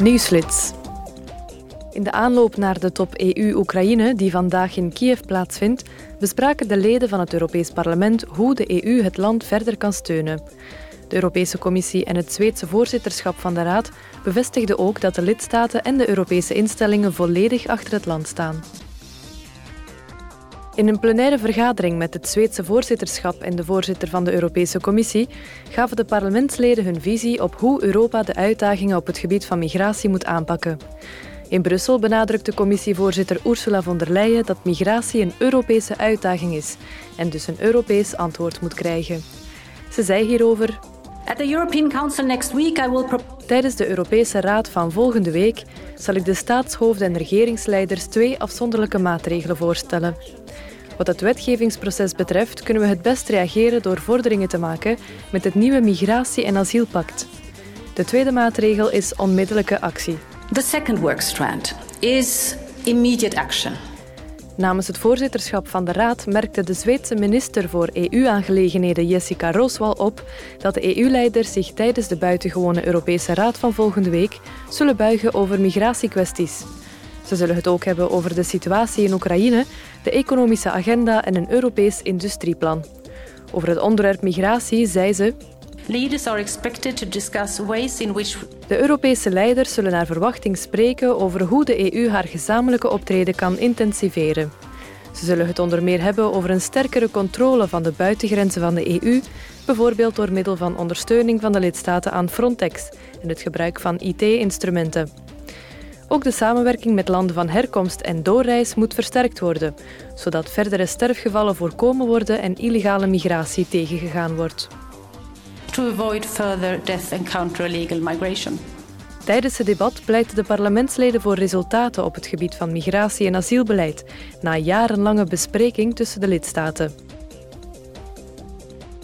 Nieuwsflits. In de aanloop naar de top EU-Oekraïne, die vandaag in Kiev plaatsvindt, bespraken de leden van het Europees Parlement hoe de EU het land verder kan steunen. De Europese Commissie en het Zweedse voorzitterschap van de Raad bevestigden ook dat de lidstaten en de Europese instellingen volledig achter het land staan. In een plenaire vergadering met het Zweedse voorzitterschap en de voorzitter van de Europese Commissie gaven de parlementsleden hun visie op hoe Europa de uitdagingen op het gebied van migratie moet aanpakken. In Brussel benadrukte commissievoorzitter Ursula von der Leyen dat migratie een Europese uitdaging is en dus een Europees antwoord moet krijgen. Ze zei hierover: At the European Council next week I will Tijdens de Europese Raad van volgende week zal ik de staatshoofden en regeringsleiders twee afzonderlijke maatregelen voorstellen. Wat het wetgevingsproces betreft kunnen we het best reageren door vorderingen te maken met het nieuwe Migratie- en Asielpact. De tweede maatregel is onmiddellijke actie. The second work strand is immediate action. Namens het voorzitterschap van de Raad merkte de Zweedse minister voor EU-aangelegenheden Jessica Roswal op dat de EU-leiders zich tijdens de buitengewone Europese Raad van volgende week zullen buigen over migratiekwesties. Ze zullen het ook hebben over de situatie in Oekraïne, de economische agenda en een Europees industrieplan. Over het onderwerp migratie zei ze. Are expected to discuss ways in which de Europese leiders zullen naar verwachting spreken over hoe de EU haar gezamenlijke optreden kan intensiveren. Ze zullen het onder meer hebben over een sterkere controle van de buitengrenzen van de EU, bijvoorbeeld door middel van ondersteuning van de lidstaten aan Frontex en het gebruik van IT-instrumenten. Ook de samenwerking met landen van herkomst en doorreis moet versterkt worden, zodat verdere sterfgevallen voorkomen worden en illegale migratie tegengegaan wordt. To avoid further death and counter illegal migration. Tijdens het debat pleiten de parlementsleden voor resultaten op het gebied van migratie- en asielbeleid, na jarenlange bespreking tussen de lidstaten.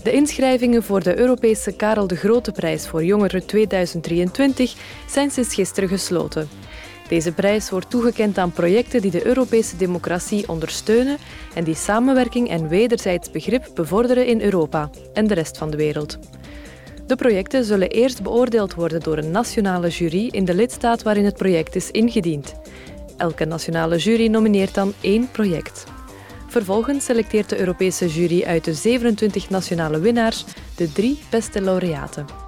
De inschrijvingen voor de Europese Karel de Grote Prijs voor Jongeren 2023 zijn sinds gisteren gesloten. Deze prijs wordt toegekend aan projecten die de Europese democratie ondersteunen en die samenwerking en wederzijds begrip bevorderen in Europa en de rest van de wereld. De projecten zullen eerst beoordeeld worden door een nationale jury in de lidstaat waarin het project is ingediend. Elke nationale jury nomineert dan één project. Vervolgens selecteert de Europese jury uit de 27 nationale winnaars de drie beste laureaten.